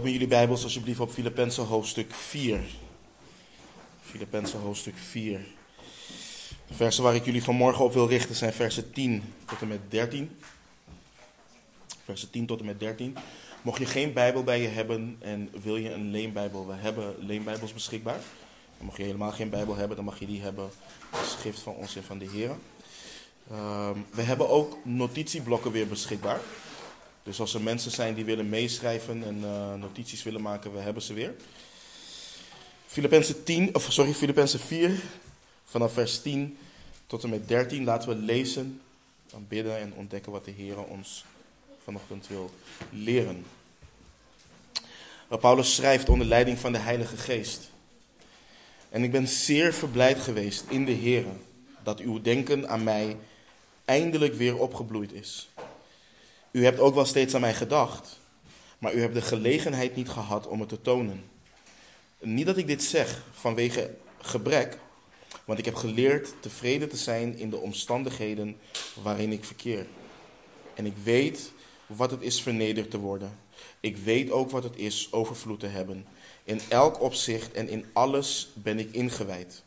Open jullie Bijbels alsjeblieft op Filippenzen hoofdstuk 4. Filippenzen hoofdstuk 4. De versen waar ik jullie vanmorgen op wil richten zijn versen 10 tot en met 13. Versen 10 tot en met 13. Mocht je geen Bijbel bij je hebben en wil je een leenbijbel, we hebben leenbijbels beschikbaar. En mocht je helemaal geen Bijbel hebben, dan mag je die hebben als gift van ons en van de Heer. Ehm, we hebben ook notitieblokken weer beschikbaar. Dus als er mensen zijn die willen meeschrijven en uh, notities willen maken, we hebben ze weer. Filippenzen 10, of sorry, Filippenzen 4, vanaf vers 10 tot en met 13. Laten we lezen, dan bidden en ontdekken wat de Heer ons vanochtend wil leren. Paulus schrijft onder leiding van de Heilige Geest. En ik ben zeer verblijd geweest in de Heer dat uw denken aan mij eindelijk weer opgebloeid is. U hebt ook wel steeds aan mij gedacht, maar u hebt de gelegenheid niet gehad om het te tonen. Niet dat ik dit zeg vanwege gebrek, want ik heb geleerd tevreden te zijn in de omstandigheden waarin ik verkeer. En ik weet wat het is vernederd te worden. Ik weet ook wat het is overvloed te hebben. In elk opzicht en in alles ben ik ingewijd.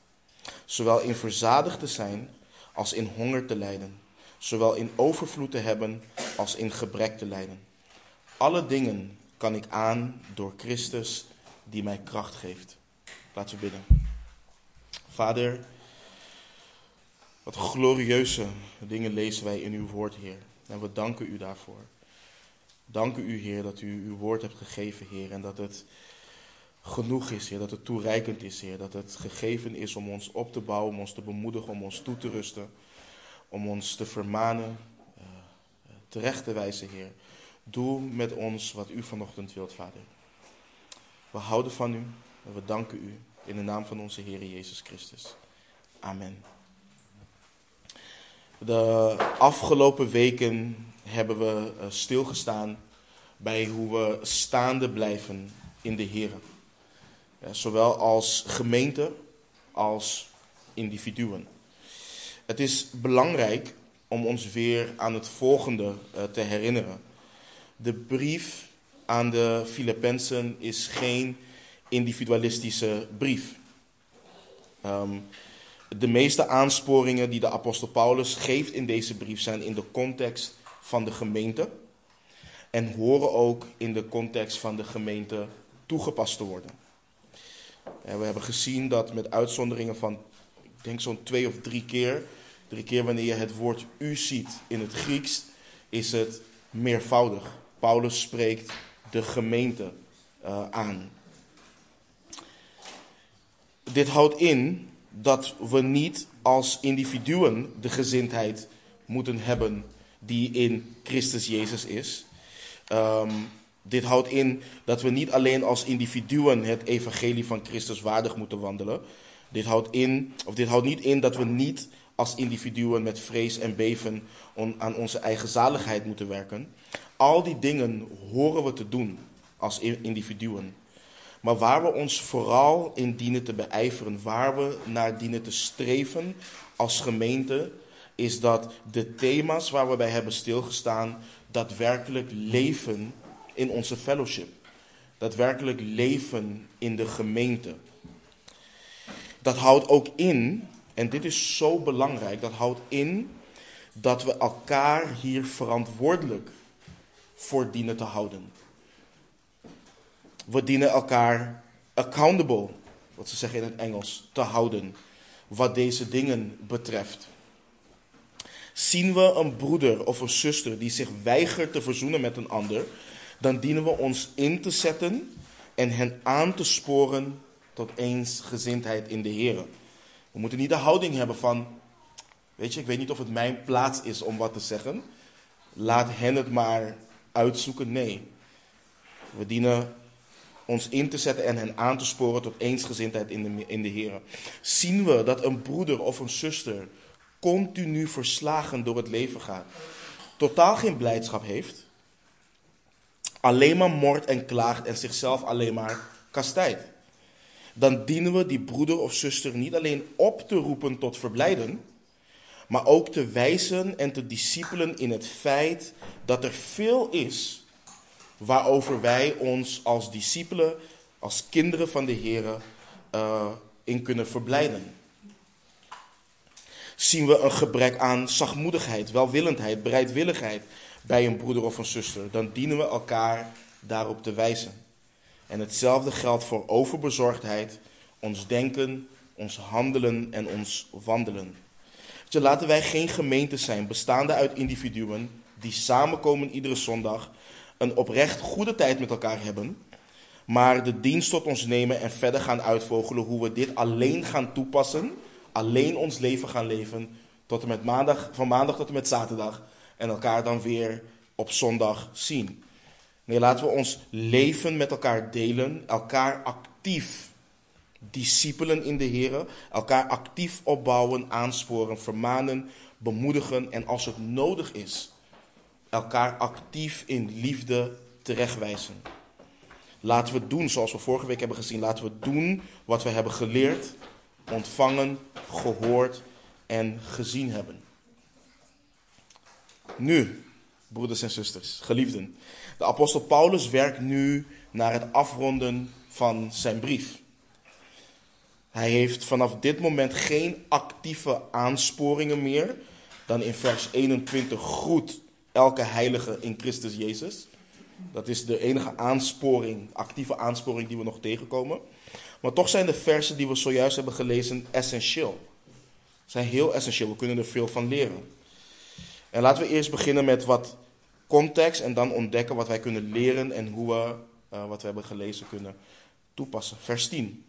Zowel in verzadigd te zijn als in honger te lijden zowel in overvloed te hebben als in gebrek te lijden. Alle dingen kan ik aan door Christus die mij kracht geeft. Laten we bidden. Vader, wat glorieuze dingen lezen wij in uw woord, Heer. En we danken u daarvoor. Danken u, Heer, dat u uw woord hebt gegeven, Heer. En dat het genoeg is, Heer. Dat het toereikend is, Heer. Dat het gegeven is om ons op te bouwen, om ons te bemoedigen, om ons toe te rusten om ons te vermanen, uh, terecht te wijzen, Heer. Doe met ons wat u vanochtend wilt, Vader. We houden van u en we danken u in de naam van onze Heer Jezus Christus. Amen. De afgelopen weken hebben we eh, stilgestaan bij hoe we staande blijven in de Heer. Zowel als gemeente als individuen. Het is belangrijk om ons weer aan het volgende uh, te herinneren. De brief aan de Filippenzen is geen individualistische brief. Um, de meeste aansporingen die de apostel Paulus geeft in deze brief zijn in de context van de gemeente en horen ook in de context van de gemeente toegepast te worden. En we hebben gezien dat met uitzonderingen van denk zo'n twee of drie keer. Drie keer wanneer je het woord u ziet in het Grieks, is het meervoudig. Paulus spreekt de gemeente uh, aan. Dit houdt in dat we niet als individuen de gezindheid moeten hebben die in Christus Jezus is. Um, dit houdt in dat we niet alleen als individuen het evangelie van Christus waardig moeten wandelen, dit houdt, in, of dit houdt niet in dat we niet als individuen met vrees en beven aan onze eigen zaligheid moeten werken. Al die dingen horen we te doen als individuen. Maar waar we ons vooral in dienen te beijveren, waar we naar dienen te streven als gemeente, is dat de thema's waar we bij hebben stilgestaan daadwerkelijk leven in onze fellowship. Daadwerkelijk leven in de gemeente dat houdt ook in, en dit is zo belangrijk, dat houdt in dat we elkaar hier verantwoordelijk voor dienen te houden. We dienen elkaar accountable, wat ze zeggen in het Engels, te houden, wat deze dingen betreft. Zien we een broeder of een zuster die zich weigert te verzoenen met een ander, dan dienen we ons in te zetten en hen aan te sporen tot eensgezindheid in de Heer. We moeten niet de houding hebben van, weet je, ik weet niet of het mijn plaats is om wat te zeggen. Laat hen het maar uitzoeken. Nee. We dienen ons in te zetten en hen aan te sporen tot eensgezindheid in de, in de Heer. Zien we dat een broeder of een zuster continu verslagen door het leven gaat, totaal geen blijdschap heeft, alleen maar moord en klaagt en zichzelf alleen maar kastijdt dan dienen we die broeder of zuster niet alleen op te roepen tot verblijden, maar ook te wijzen en te discipelen in het feit dat er veel is waarover wij ons als discipelen, als kinderen van de Heer, uh, in kunnen verblijden. Zien we een gebrek aan zachtmoedigheid, welwillendheid, bereidwilligheid bij een broeder of een zuster, dan dienen we elkaar daarop te wijzen. En hetzelfde geldt voor overbezorgdheid, ons denken, ons handelen en ons wandelen. Dus laten wij geen gemeente zijn bestaande uit individuen die samenkomen iedere zondag, een oprecht goede tijd met elkaar hebben, maar de dienst tot ons nemen en verder gaan uitvogelen hoe we dit alleen gaan toepassen, alleen ons leven gaan leven, tot en met maandag, van maandag tot en met zaterdag, en elkaar dan weer op zondag zien. Nee, laten we ons leven met elkaar delen, elkaar actief discipelen in de Heer, elkaar actief opbouwen, aansporen, vermanen, bemoedigen en als het nodig is, elkaar actief in liefde terechtwijzen. Laten we doen zoals we vorige week hebben gezien. Laten we doen wat we hebben geleerd, ontvangen, gehoord en gezien hebben. Nu, broeders en zusters, geliefden. De apostel Paulus werkt nu naar het afronden van zijn brief. Hij heeft vanaf dit moment geen actieve aansporingen meer dan in vers 21 groet elke heilige in Christus Jezus. Dat is de enige aansporing, actieve aansporing die we nog tegenkomen. Maar toch zijn de versen die we zojuist hebben gelezen essentieel. Zijn heel essentieel, we kunnen er veel van leren. En laten we eerst beginnen met wat context en dan ontdekken wat wij kunnen leren en hoe we uh, wat we hebben gelezen kunnen toepassen. Vers 10.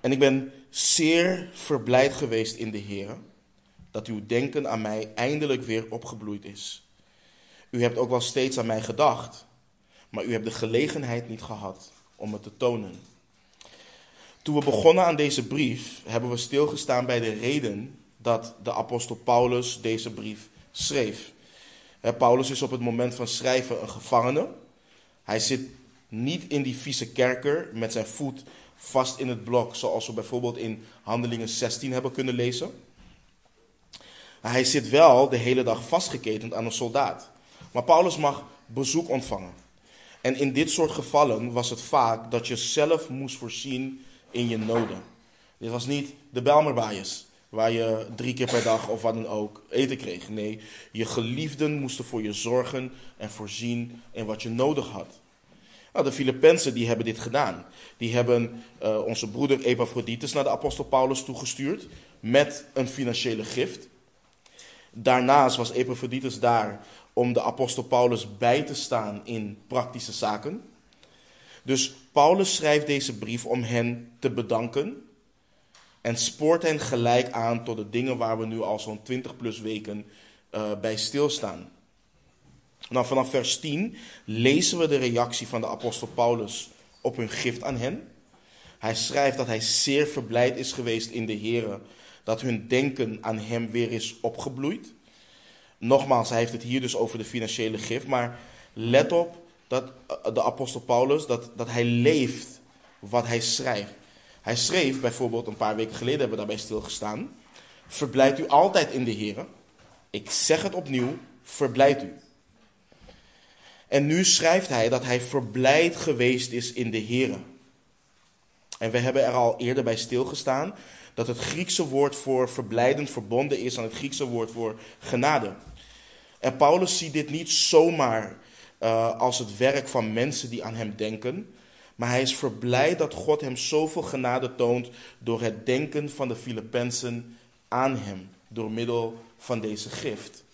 En ik ben zeer verblijd geweest in de Heer dat uw denken aan mij eindelijk weer opgebloeid is. U hebt ook wel steeds aan mij gedacht, maar u hebt de gelegenheid niet gehad om het te tonen. Toen we begonnen aan deze brief, hebben we stilgestaan bij de reden dat de apostel Paulus deze brief schreef. Paulus is op het moment van schrijven een gevangene. Hij zit niet in die vieze kerker met zijn voet vast in het blok, zoals we bijvoorbeeld in Handelingen 16 hebben kunnen lezen. Hij zit wel de hele dag vastgeketend aan een soldaat. Maar Paulus mag bezoek ontvangen. En in dit soort gevallen was het vaak dat je zelf moest voorzien in je noden. Dit was niet de Belmerbaaiers, waar je drie keer per dag of wat dan ook eten kreeg. Nee, je geliefden moesten voor je zorgen en voorzien in wat je nodig had. Nou, de Filippenzen die hebben dit gedaan. Die hebben uh, onze broeder Epaphroditus naar de apostel Paulus toegestuurd met een financiële gift. Daarnaast was Epaphroditus daar om de apostel Paulus bij te staan in praktische zaken. Dus Paulus schrijft deze brief om hen te bedanken en spoort hen gelijk aan tot de dingen waar we nu al zo'n 20 plus weken uh, bij stilstaan. Nou, vanaf vers 10 lezen we de reactie van de apostel Paulus op hun gift aan hen. Hij schrijft dat hij zeer verblijd is geweest in de Heer, dat hun denken aan hem weer is opgebloeid. Nogmaals, hij heeft het hier dus over de financiële gift, maar let op dat eh, de apostel Paulus, dat, dat hij leeft wat hij schrijft. Hij schreef bijvoorbeeld, een paar weken geleden hebben we daarbij stilgestaan, verblijd u altijd in de Heer. Ik zeg het opnieuw, verblijd u. En nu schrijft hij dat hij verblijd geweest is in de Heer. En we hebben er al eerder bij stilgestaan dat het Griekse woord voor verblijden verbonden is aan het Griekse woord voor genade. En Paulus ziet dit niet zomaar uh, als het werk van mensen die aan hem denken, maar hij is verblijd dat God hem zoveel genade toont door het denken van de Filippenzen aan hem, door middel van deze gift.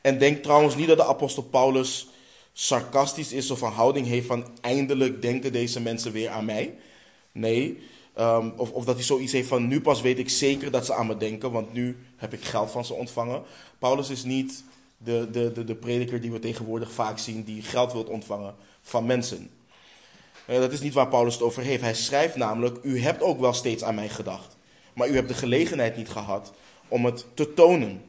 En denk trouwens niet dat de apostel Paulus sarcastisch is of een houding heeft van eindelijk denken deze mensen weer aan mij. Nee, um, of, of dat hij zoiets heeft van nu pas weet ik zeker dat ze aan me denken, want nu heb ik geld van ze ontvangen. Paulus is niet de, de, de, prediker die we tegenwoordig vaak zien, die geld wilt ontvangen van mensen. Uh, dat is niet waar Paulus het over heeft. Hij schrijft namelijk, u hebt ook wel steeds aan mij gedacht, maar u hebt de gelegenheid niet gehad om het te tonen.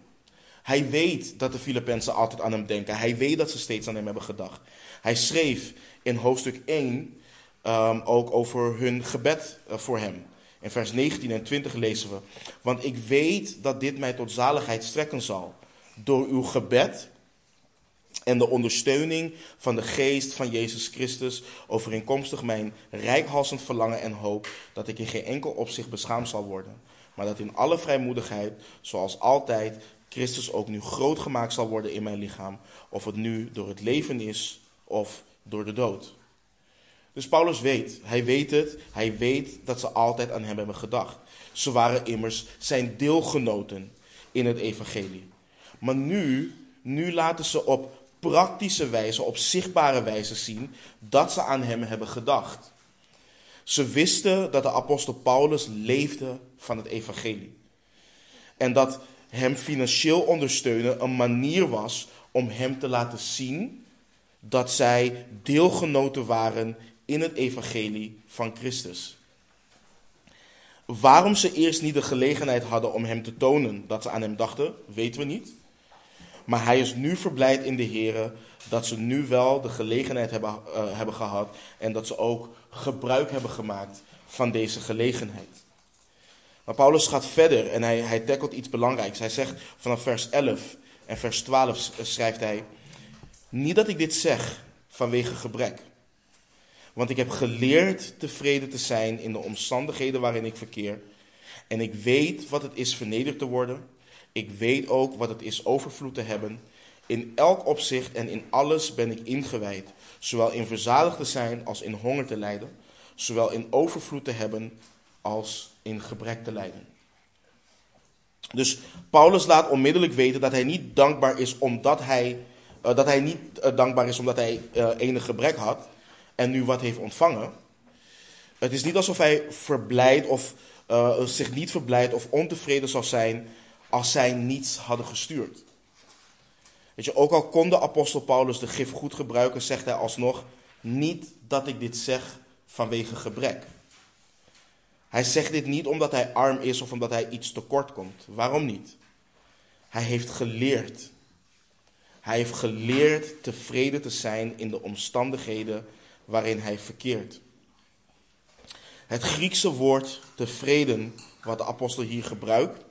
Hij weet dat de Filippenzen altijd aan hem denken. Hij weet dat ze steeds aan hem hebben gedacht. Hij schreef in hoofdstuk 1 um, ehm, ook over hun gebed uh, voor hem. In vers 19 en 20 lezen we: Want ik weet dat dit mij tot zaligheid strekken zal door uw gebed en de ondersteuning van de geest van Jezus Christus, overeenkomstig mijn rijkhalsend verlangen en hoop dat ik in geen enkel opzicht beschaamd zal worden, maar dat in alle vrijmoedigheid, zoals altijd, Christus ook nu groot gemaakt zal worden in mijn lichaam, of het nu door het leven is of door de dood. Dus Paulus weet, hij weet het, hij weet dat ze altijd aan hem hebben gedacht. Ze waren immers zijn deelgenoten in het evangelie. Maar nu, nu laten ze op praktische wijze, op zichtbare wijze zien dat ze aan hem hebben gedacht. Ze wisten dat de apostel Paulus leefde van het evangelie. En dat hem financieel ondersteunen een manier was om hem te laten zien dat zij deelgenoten waren in het evangelie van Christus. Waarom ze eerst niet de gelegenheid hadden om hem te tonen dat ze aan hem dachten, weten we niet. Maar hij is nu verblijd in de Heer dat ze nu wel de gelegenheid hebben, uh, hebben gehad en dat ze ook gebruik hebben gemaakt van deze gelegenheid. Maar Paulus gaat verder en hij, hij tackelt iets belangrijks. Hij zegt vanaf vers 11 en vers 12 schrijft hij: Niet dat ik dit zeg vanwege gebrek, want ik heb geleerd tevreden te zijn in de omstandigheden waarin ik verkeer. En ik weet wat het is vernederd te worden. Ik weet ook wat het is overvloed te hebben. In elk opzicht en in alles ben ik ingewijd. Zowel in verzadigd te zijn als in honger te lijden. Zowel in overvloed te hebben als in gebrek te lijden. Dus Paulus laat onmiddellijk weten dat hij niet dankbaar is omdat hij, uh, dat hij niet uh, dankbaar is omdat hij uh, enig gebrek had en nu wat heeft ontvangen. Het is niet alsof hij verblijd of zich niet verblijd of ontevreden zou zijn als zij niets hadden gestuurd. Weet je, ook al kon de apostel Paulus de gif goed gebruiken, zegt hij alsnog niet dat ik dit zeg vanwege gebrek. Hij zegt dit niet omdat hij arm is of omdat hij iets tekort komt. Waarom niet? Hij heeft geleerd. Hij heeft geleerd tevreden te zijn in de omstandigheden waarin hij verkeert. Het Griekse woord tevreden, wat de apostel hier gebruikt,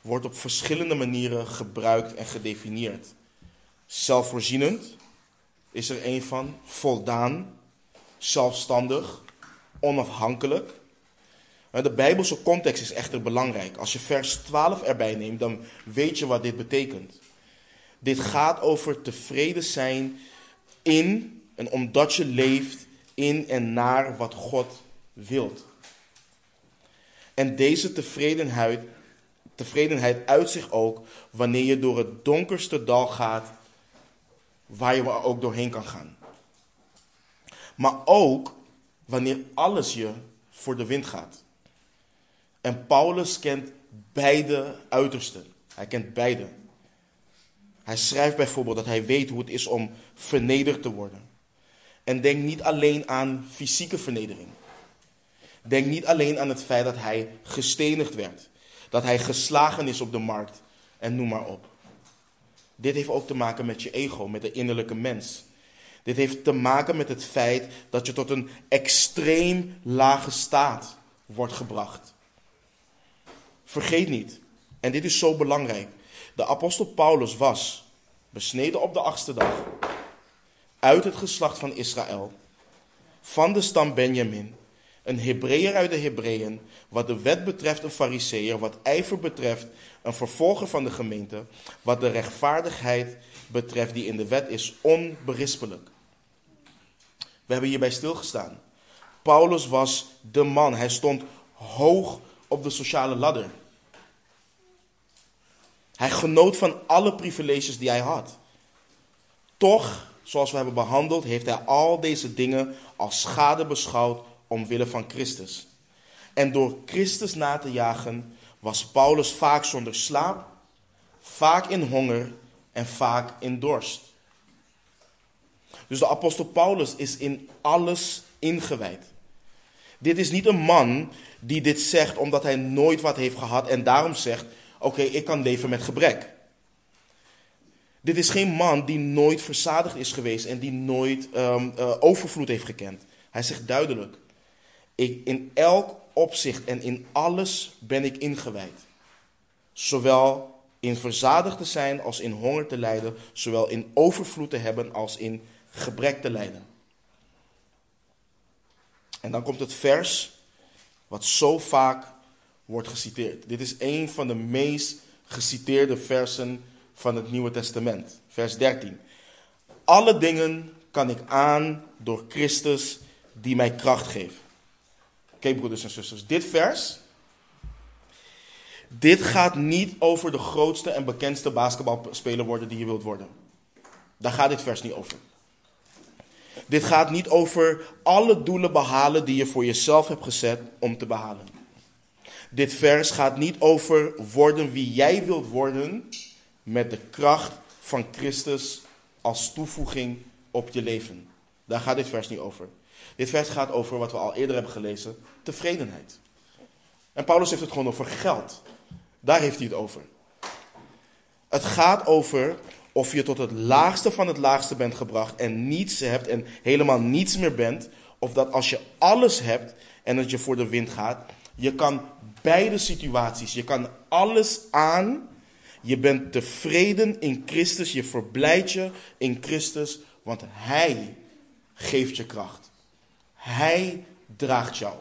wordt op verschillende manieren gebruikt en gedefinieerd. Zelfvoorzienend is er een van, voldaan, zelfstandig, onafhankelijk. De Bijbelse context is echter belangrijk. Als je vers 12 erbij neemt, dan weet je wat dit betekent. Dit gaat over tevreden zijn in en omdat je leeft in en naar wat God wilt. En deze tevredenheid, tevredenheid uit zich ook wanneer je door het donkerste dal gaat, waar je ook doorheen kan gaan. Maar ook wanneer alles je voor de wind gaat. En Paulus kent beide uitersten. Hij kent beide. Hij schrijft bijvoorbeeld dat hij weet hoe het is om vernederd te worden. En denk niet alleen aan fysieke vernedering. Denk niet alleen aan het feit dat hij gestenigd werd. Dat hij geslagen is op de markt. En noem maar op. Dit heeft ook te maken met je ego, met de innerlijke mens. Dit heeft te maken met het feit dat je tot een extreem lage staat wordt gebracht. Vergeet niet, en dit is zo belangrijk. De apostel Paulus was besneden op de achtste dag uit het geslacht van Israël, van de stam Benjamin, een Hebreeër uit de Hebreeën, wat de wet betreft een Fariseer, wat ijver betreft een vervolger van de gemeente, wat de rechtvaardigheid betreft die in de wet is onberispelijk. We hebben hierbij stilgestaan. Paulus was de man, hij stond hoog op de sociale ladder. Hij genoot van alle privileges die hij had. Toch zoals we hebben behandeld, heeft hij al deze dingen als schade beschouwd omwille van Christus. En door Christus na te jagen was Paulus vaak zonder slaap, vaak in honger en vaak in dorst. Dus de apostel Paulus is in alles ingewijd. Dit is niet een man die dit zegt omdat hij nooit wat heeft gehad en daarom zegt: Oké, ik kan leven met gebrek. Dit is geen man die nooit verzadigd is geweest en die nooit um, uh, overvloed heeft gekend. Hij zegt duidelijk: ik, in elk opzicht en in alles ben ik ingewijd. Zowel in verzadigd te zijn als in honger te lijden, zowel in overvloed te hebben als in gebrek te lijden. En dan komt het vers wat zo vaak wordt geciteerd. Dit is een van de meest geciteerde versen van het Nieuwe Testament. Vers 13. Alle dingen kan ik aan door Christus die mij kracht geeft. Oké, broeders en zusters, dit vers. Dit gaat niet over de grootste en bekendste basketbalspeler worden die je wilt worden. Daar gaat dit vers niet over. Dit gaat niet over alle doelen behalen die je voor jezelf hebt gezet om te behalen. Dit vers gaat niet over worden wie jij wilt worden met de kracht van Christus als toevoeging op je leven. Daar gaat dit vers niet over. Dit vers gaat over wat we al eerder hebben gelezen, tevredenheid. En Paulus heeft het gewoon over geld. Daar heeft hij het over. Het gaat over of je tot het laagste van het laagste bent gebracht en niets hebt en helemaal niets meer bent. Of dat als je alles hebt en dat je voor de wind gaat, je kan beide situaties, je kan alles aan. Je bent tevreden in Christus, je verblijdt je in Christus, want Hij geeft je kracht. Hij draagt jou.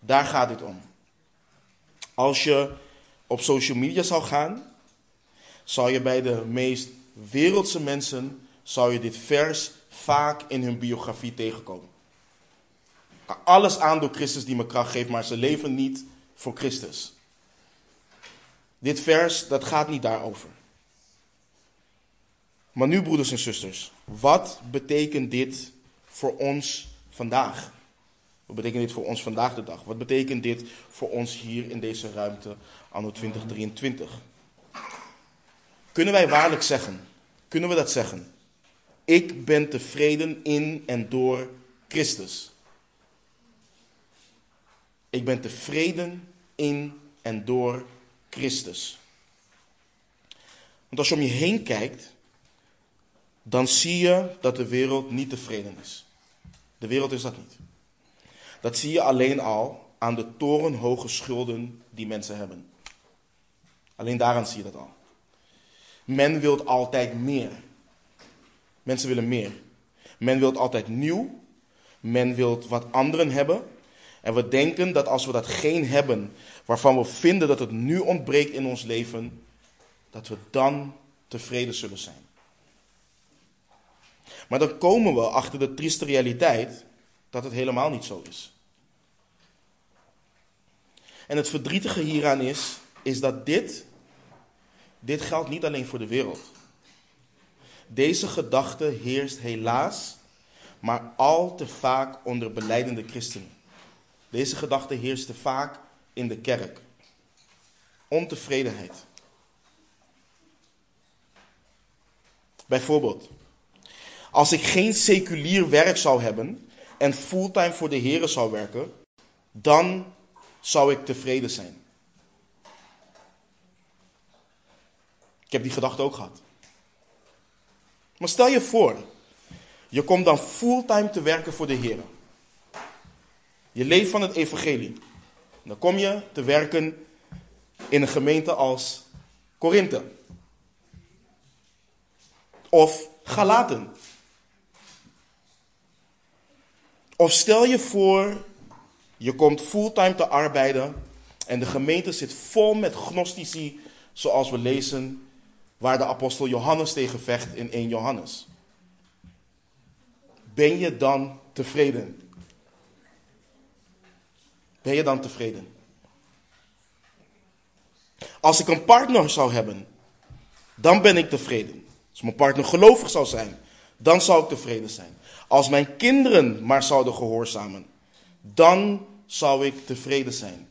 Daar gaat het om. Als je op social media zou gaan, zal je bij de meest wereldse mensen, zou je dit vers vaak in hun biografie tegenkomen. Alles aan door Christus die me kracht geeft, maar ze leven niet voor Christus. Dit vers, dat gaat niet daarover. Maar nu, broeders en zusters, wat betekent dit voor ons vandaag? Wat betekent dit voor ons vandaag de dag? Wat betekent dit voor ons hier in deze ruimte anno 2023? Kunnen wij waarlijk zeggen, kunnen we dat zeggen? Ik ben tevreden in en door Christus. Ik ben tevreden in en door Christus. Want als je om je heen kijkt, dan zie je dat de wereld niet tevreden is. De wereld is dat niet. Dat zie je alleen al aan de torenhoge schulden die mensen hebben. Alleen daaraan zie je dat al. Men wil altijd meer. Mensen willen meer. Men wil altijd nieuw. Men wil wat anderen hebben. En we denken dat als we dat geen hebben, waarvan we vinden dat het nu ontbreekt in ons leven, dat we dan tevreden zullen zijn. Maar dan komen we achter de trieste realiteit dat het helemaal niet zo is. En het verdrietige hieraan is, is dat dit, dit geldt niet alleen voor de wereld. Deze gedachte heerst helaas, maar al te vaak onder beleidende christenen. Deze gedachte heerste vaak in de kerk. Ontevredenheid. Bijvoorbeeld, als ik geen seculier werk zou hebben en fulltime voor de Heer zou werken, dan zou ik tevreden zijn. Ik heb die gedachte ook gehad. Maar stel je voor, je komt dan fulltime te werken voor de Heer. Je leeft van het evangelie. Dan kom je te werken in een gemeente als Korinthe. Of Galaten. Of stel je voor, je komt fulltime te arbeiden en de gemeente zit vol met gnostici, zoals we lezen, waar de apostel Johannes tegen vecht in 1 Johannes. Ben je dan tevreden? Ben je dan tevreden? Als ik een partner zou hebben, dan ben ik tevreden. Als mijn partner gelovig zou zijn, dan zou ik tevreden zijn. Als mijn kinderen maar zouden gehoorzamen, dan zou ik tevreden zijn.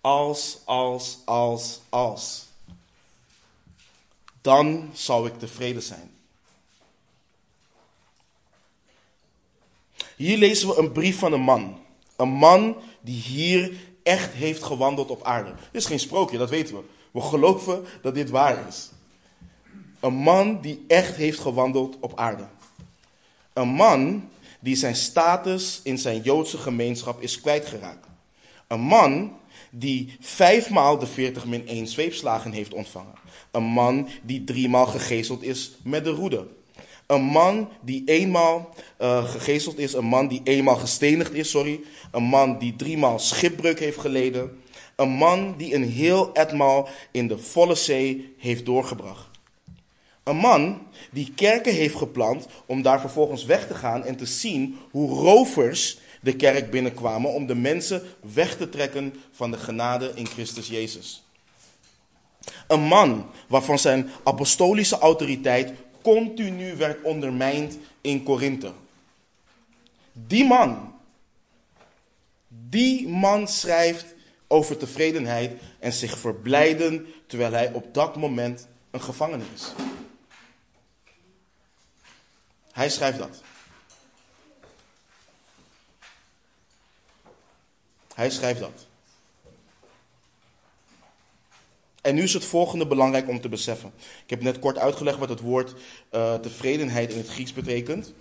Als, als, als, als. Dan zou ik tevreden zijn. Hier lezen we een brief van een man. Een man die hier echt heeft gewandeld op aarde. Dit is geen sprookje, dat weten we. We geloven dat dit waar is. Een man die echt heeft gewandeld op aarde. Een man die zijn status in zijn Joodse gemeenschap is kwijtgeraakt. Een man die vijfmaal de 40 min 1 zweepslagen heeft ontvangen. Een man die driemaal gegezeld is met de roede. Een man die eenmaal uh, gegezeld is, een man die eenmaal gestenigd is, sorry. Een man die driemaal schipbreuk heeft geleden. Een man die een heel etmaal in de volle zee heeft doorgebracht. Een man die kerken heeft geplant om daar vervolgens weg te gaan en te zien hoe rovers de kerk binnenkwamen om de mensen weg te trekken van de genade in Christus Jezus. Een man waarvan zijn apostolische autoriteit continu werd ondermijnd in Korinthe. Die man, die man schrijft over tevredenheid en zich verblijden terwijl hij op dat moment een gevangene is. Hij schrijft dat. Hij schrijft dat. En nu is het volgende belangrijk om te beseffen. Ik heb net kort uitgelegd wat het woord uh, tevredenheid in het Grieks betekent.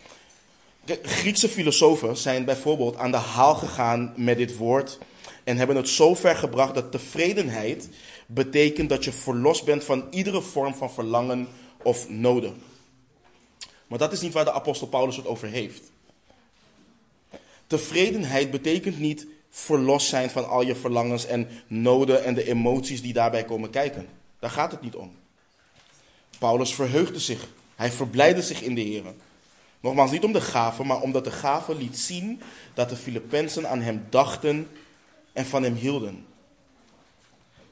Griekse filosofen zijn bijvoorbeeld aan de haal gegaan met dit woord en hebben het zo ver gebracht dat tevredenheid betekent dat je verlost bent van iedere vorm van verlangen of noden. Maar dat is niet waar de apostel Paulus het over heeft. Tevredenheid betekent niet verlost zijn van al je verlangens en noden en de emoties die daarbij komen kijken. Daar gaat het niet om. Paulus verheugde zich. Hij verblijde zich in de Heer. Nogmaals, niet om de gave, maar omdat de gave liet zien dat de Filippenzen aan hem dachten en van hem hielden.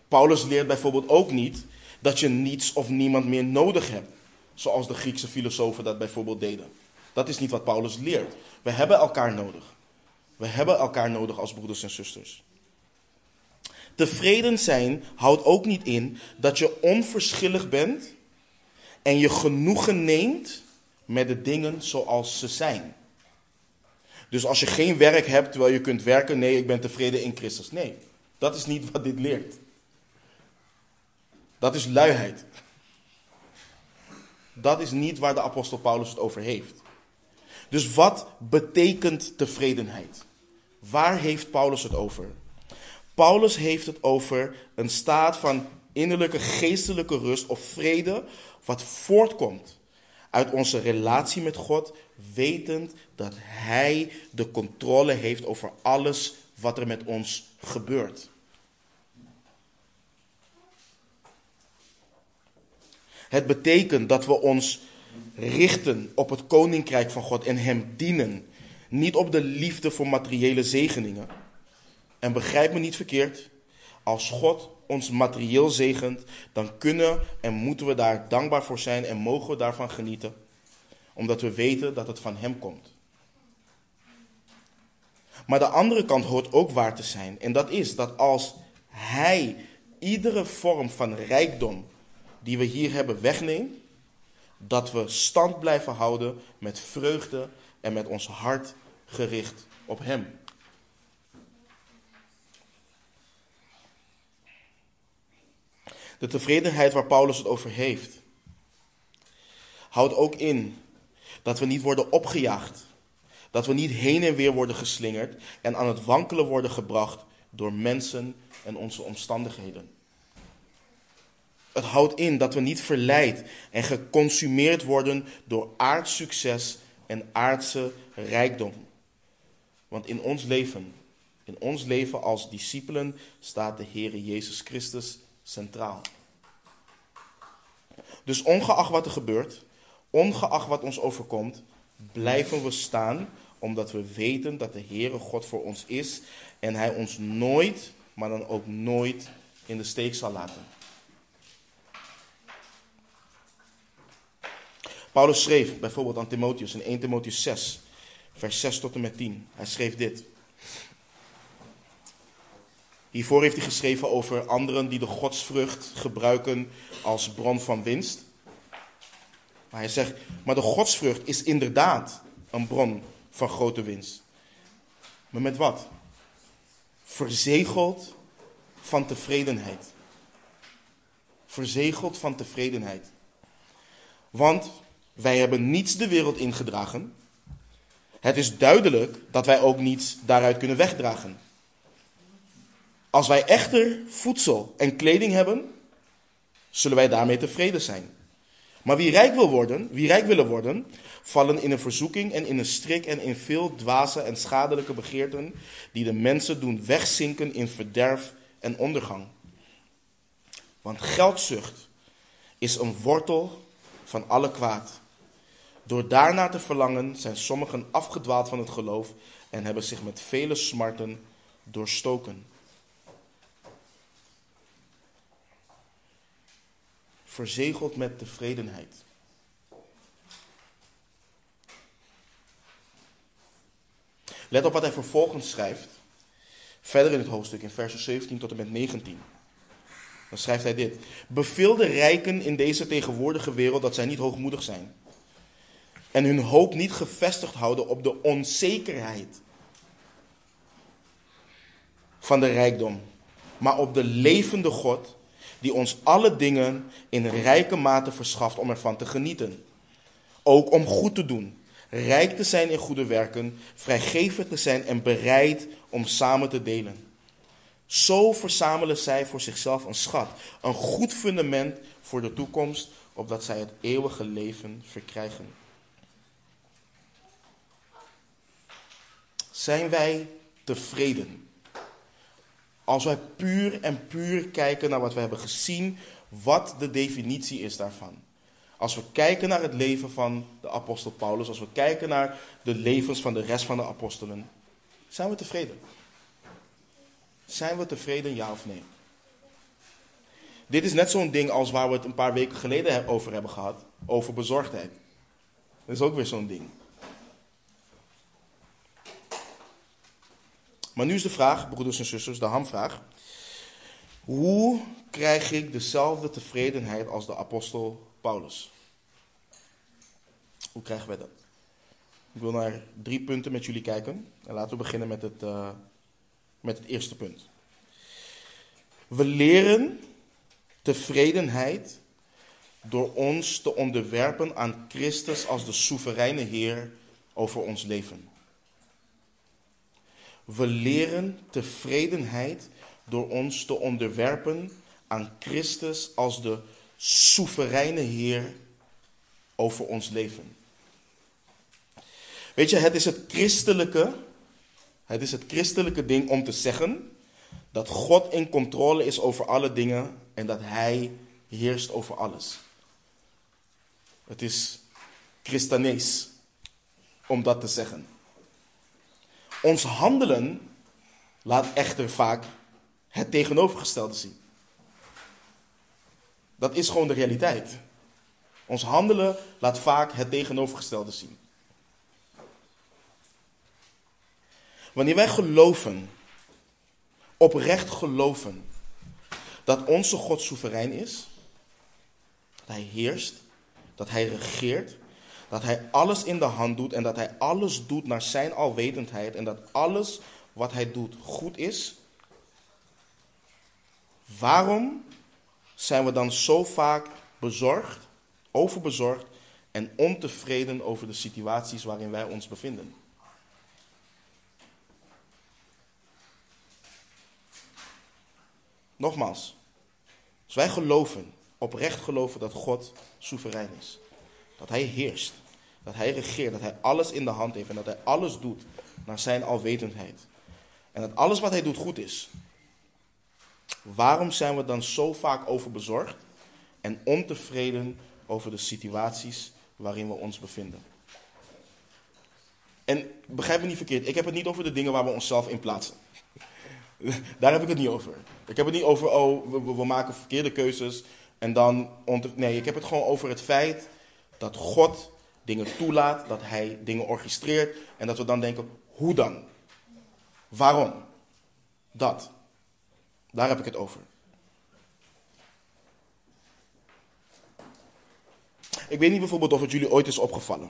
Paulus leert bijvoorbeeld ook niet dat je niets of niemand meer nodig hebt, zoals de Griekse filosofen dat bijvoorbeeld deden. Dat is niet wat Paulus leert. We hebben elkaar nodig. We hebben elkaar nodig als broeders en zusters. Tevreden zijn houdt ook niet in dat je onverschillig bent en je genoegen neemt met de dingen zoals ze zijn. Dus als je geen werk hebt terwijl je kunt werken, nee, ik ben tevreden in Christus. Nee, dat is niet wat dit leert. Dat is luiheid. Dat is niet waar de apostel Paulus het over heeft. Dus wat betekent tevredenheid? Waar heeft Paulus het over? Paulus heeft het over een staat van innerlijke geestelijke rust of vrede, wat voortkomt uit onze relatie met God, wetend dat Hij de controle heeft over alles wat er met ons gebeurt. Het betekent dat we ons richten op het koninkrijk van God en Hem dienen niet op de liefde voor materiële zegeningen. En begrijp me niet verkeerd, als God ons materieel zegent, dan kunnen en moeten we daar dankbaar voor zijn en mogen we daarvan genieten, omdat we weten dat het van Hem komt. Maar de andere kant hoort ook waar te zijn, en dat is dat als Hij iedere vorm van rijkdom die we hier hebben wegneemt, dat we stand blijven houden met vreugde en met ons hart gericht op Hem. De tevredenheid waar Paulus het over heeft, houdt ook in dat we niet worden opgejaagd. Dat we niet heen en weer worden geslingerd en aan het wankelen worden gebracht door mensen en onze omstandigheden. Het houdt in dat we niet verleid en geconsumeerd worden door aards succes en aardse rijkdom. Want in ons leven, in ons leven als discipelen, staat de Heere Jezus Christus centraal. Dus ongeacht wat er gebeurt, ongeacht wat ons overkomt, blijven we staan omdat we weten dat de Heere God voor ons is en Hij ons nooit, maar dan ook nooit in de steek zal laten. Paulus schreef bijvoorbeeld aan Timotheus in 1 Timotheus 6, vers 6 tot en met 10. Hij schreef dit. Hiervoor heeft hij geschreven over anderen die de godsvrucht gebruiken als bron van winst. Maar hij zegt, maar de godsvrucht is inderdaad een bron van grote winst. Maar met wat? Verzegeld van tevredenheid. Verzegeld van tevredenheid. Want wij hebben niets de wereld ingedragen. Het is duidelijk dat wij ook niets daaruit kunnen wegdragen. Als wij echter voedsel en kleding hebben, zullen wij daarmee tevreden zijn. Maar wie rijk wil worden, wie rijk willen worden, vallen in een verzoeking en in een strik en in veel dwaze en schadelijke begeerten die de mensen doen wegzinken in verderf en ondergang. Want geldzucht is een wortel van alle kwaad. Door daarna te verlangen zijn sommigen afgedwaald van het geloof en hebben zich met vele smarten doorstoken. Verzegeld met tevredenheid. Let op wat hij vervolgens schrijft. Verder in het hoofdstuk, in versen 17 tot en met 19. Dan schrijft hij dit. Beveel de rijken in deze tegenwoordige wereld dat zij niet hoogmoedig zijn. En hun hoop niet gevestigd houden op de onzekerheid van de rijkdom. Maar op de levende God die ons alle dingen in rijke mate verschaft om ervan te genieten. Ook om goed te doen, rijk te zijn in goede werken, vrijgevig te zijn en bereid om samen te delen. Zo verzamelen zij voor zichzelf een schat, een goed fundament voor de toekomst, opdat zij het eeuwige leven verkrijgen. Zijn wij tevreden? Als wij puur en puur kijken naar wat we hebben gezien, wat de definitie is daarvan. Als we kijken naar het leven van de apostel Paulus, als we kijken naar de levens van de rest van de apostelen, zijn we tevreden? Zijn we tevreden, ja of nee? Dit is net zo'n ding als waar we het een paar weken geleden over hebben gehad, over bezorgdheid. Dat is ook weer zo'n ding. Maar nu is de vraag, broeders en zusters, de hamvraag. Hoe krijg ik dezelfde tevredenheid als de apostel Paulus? Hoe krijgen wij dat? Ik wil naar drie punten met jullie kijken. En laten we beginnen met het, uh, met het eerste punt. We leren tevredenheid door ons te onderwerpen aan Christus als de soevereine Heer over ons leven. We leren tevredenheid door ons te onderwerpen aan Christus als de soevereine Heer over ons leven. Weet je, het is het christelijke, het is het christelijke ding om te zeggen dat God in controle is over alle dingen en dat Hij heerst over alles. Het is christanees om dat te zeggen. Ons handelen laat echter vaak het tegenovergestelde zien. Dat is gewoon de realiteit. Ons handelen laat vaak het tegenovergestelde zien. Wanneer wij geloven, oprecht geloven, dat onze God soeverein is, dat Hij heerst, dat Hij regeert, dat Hij alles in de hand doet en dat Hij alles doet naar Zijn alwetendheid en dat alles wat Hij doet goed is, waarom zijn we dan zo vaak bezorgd, overbezorgd en ontevreden over de situaties waarin wij ons bevinden? Nogmaals, als wij geloven, oprecht geloven dat God soeverein is, dat Hij heerst, dat Hij regeert, dat Hij alles in de hand heeft en dat Hij alles doet naar Zijn alwetendheid. En dat alles wat Hij doet goed is. Waarom zijn we dan zo vaak overbezorgd en ontevreden over de situaties waarin we ons bevinden? En begrijp me niet verkeerd, ik heb het niet over de dingen waar we onszelf in plaatsen. Daar heb ik het niet over. Ik heb het niet over, oh, we, we maken verkeerde keuzes en dan. Nee, ik heb het gewoon over het feit dat God dingen toelaat, dat Hij dingen orchestreert en dat we dan denken, hoe dan? Waarom? Dat. Daar heb ik het over. Ik weet niet bijvoorbeeld of het jullie ooit is opgevallen.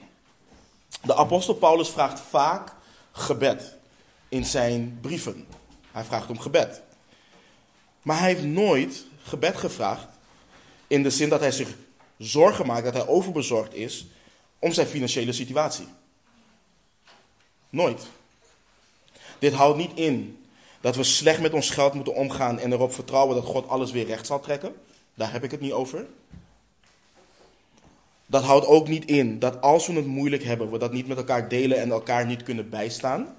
De apostel Paulus vraagt vaak gebed in zijn brieven. Hij vraagt om gebed. Maar hij heeft nooit gebed gevraagd in de zin dat hij zich zorgen maakt, dat hij overbezorgd is om zijn financiële situatie. Nooit. Dit houdt niet in Dat we slecht met ons geld moeten omgaan en erop vertrouwen dat God alles weer recht zal trekken. Daar heb ik het niet over. Dat houdt ook niet in dat als we het moeilijk hebben, we dat niet met elkaar delen en elkaar niet kunnen bijstaan.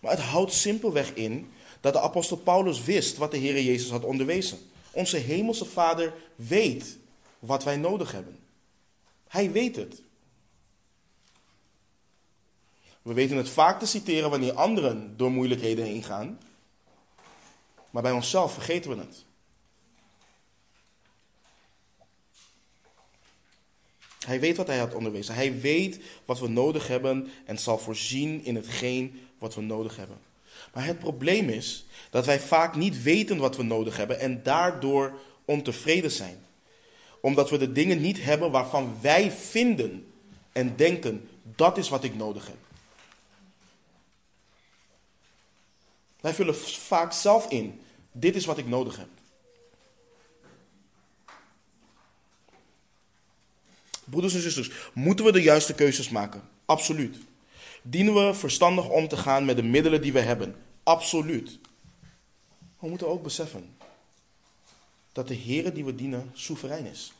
Maar het houdt simpelweg in dat de apostel Paulus wist wat de Heer Jezus had onderwezen. Onze hemelse Vader weet wat wij nodig hebben. Hij weet het. We weten het vaak te citeren wanneer anderen door moeilijkheden heen gaan. Maar bij onszelf vergeten we het. Hij weet wat hij had onderwezen. Hij weet wat we nodig hebben en zal voorzien in hetgeen wat we nodig hebben. Maar het probleem is dat wij vaak niet weten wat we nodig hebben en daardoor ontevreden zijn. Omdat we de dingen niet hebben waarvan wij vinden en denken dat is wat ik nodig heb. Wij vullen vaak zelf in. Dit is wat ik nodig heb. Broeders en zusters, moeten we de juiste keuzes maken? Absoluut. Dienen we verstandig om te gaan met de middelen die we hebben? Absoluut. We moeten ook beseffen dat de Heer die we dienen soeverein is.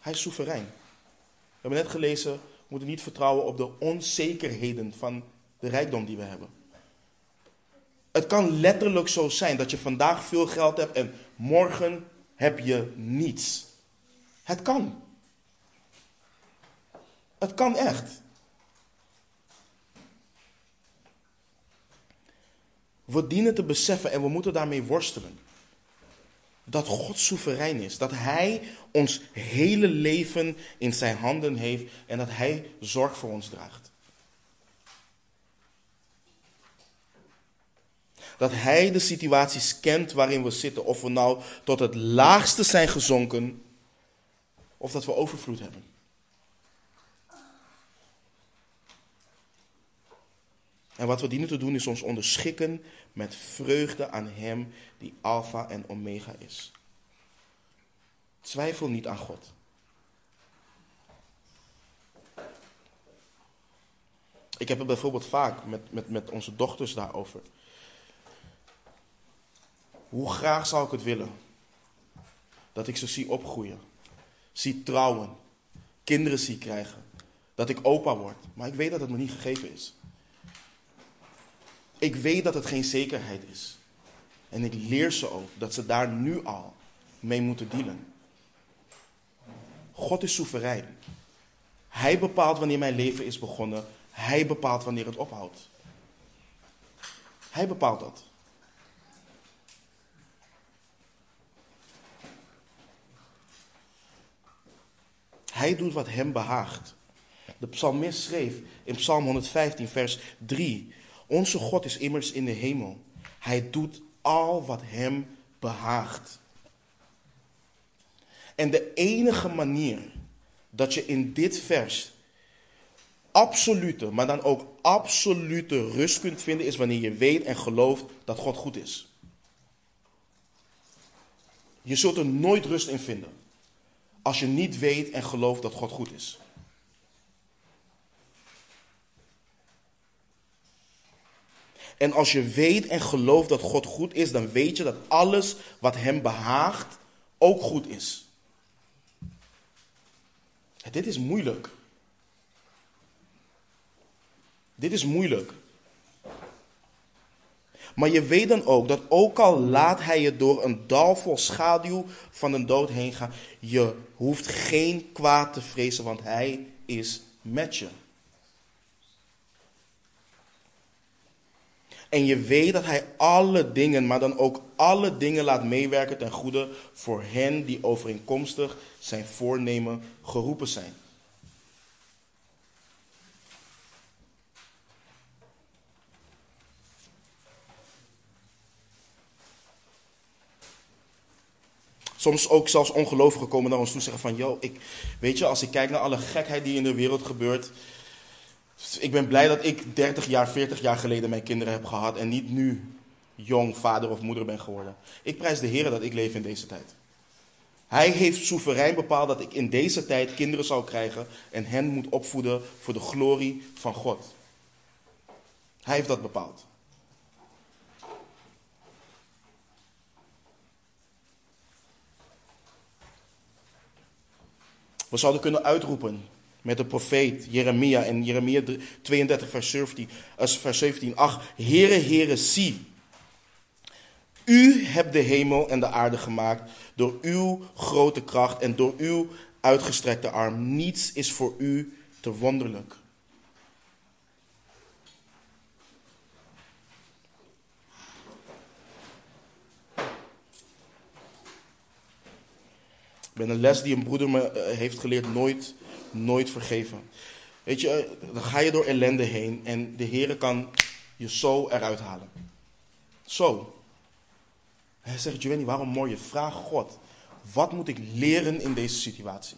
Hij is soeverein. We hebben net gelezen, we moeten niet vertrouwen op de onzekerheden van de rijkdom die we hebben. Het kan letterlijk zo zijn dat je vandaag veel geld hebt en morgen heb je niets. Het kan. Het kan echt. We dienen te beseffen en we moeten daarmee worstelen. Dat God soeverein is. Dat Hij ons hele leven in zijn handen heeft en dat Hij zorg voor ons draagt. Dat Hij de situaties kent waarin we zitten. Of we nou tot het laagste zijn gezonken. Of dat we overvloed hebben. En wat we dienen te doen is ons onderschikken met vreugde aan Hem die Alpha en Omega is. Twijfel niet aan God. Ik heb het bijvoorbeeld vaak met, met, met onze dochters daarover. Hoe graag zou ik het willen dat ik ze zie opgroeien, zie trouwen, kinderen zie krijgen, dat ik opa word. Maar ik weet dat het me niet gegeven is. Ik weet dat het geen zekerheid is. En ik leer ze ook dat ze daar nu al mee moeten dealen. God is soeverein. Hij bepaalt wanneer mijn leven is begonnen. Hij bepaalt wanneer het ophoudt. Hij bepaalt dat. Hij doet wat hem behaagt. De psalmist schreef in Psalm 115, vers 3: onze God is immers in de hemel. Hij doet al wat hem behaagt. En de enige manier dat je in dit vers absolute, maar dan ook absolute rust kunt vinden, is wanneer je weet en gelooft dat God goed is. Je zult er nooit rust in vinden als je niet weet en gelooft dat God goed is. En als je weet en gelooft dat God goed is, dan weet je dat alles wat Hem behaagt ook goed is. dit is moeilijk. Dit is moeilijk. Maar je weet dan ook dat ook al laat hij je door een dal vol schaduw van de dood heen gaan, je hoeft geen kwaad te vrezen, want hij is met je. En je weet dat hij alle dingen, maar dan ook alle dingen laat meewerken ten goede voor hen die overeenkomstig zijn voornemen geroepen zijn. Soms ook zelfs ongelovigen komen naar ons toe zeggen van, yo, ik, weet je, als ik kijk naar alle gekheid die in de wereld gebeurt, ik ben blij dat ik 30 jaar, 40 jaar geleden mijn kinderen heb gehad en niet nu jong vader of moeder ben geworden. Ik prijs de Heer dat ik leef in deze tijd. Hij heeft soeverein bepaald dat ik in deze tijd kinderen zal krijgen en hen moet opvoeden voor de glorie van God. Hij heeft dat bepaald. We zouden kunnen uitroepen met de profeet Jeremia in Jeremia 32 vers 17, vers 17. Ach, Heere, Heere, zie. U hebt de hemel en de aarde gemaakt door uw grote kracht en door uw uitgestrekte arm. Niets is voor u te wonderlijk. Ik ben een les die een broeder me eh, heeft geleerd nooit, nooit vergeven. Weet je, dan ga je door ellende heen en de Heer kan je zo eruit halen. Zo. Hij zegt, Giovanni, waarom mooi je? Vraag God, wat moet ik leren in deze situatie?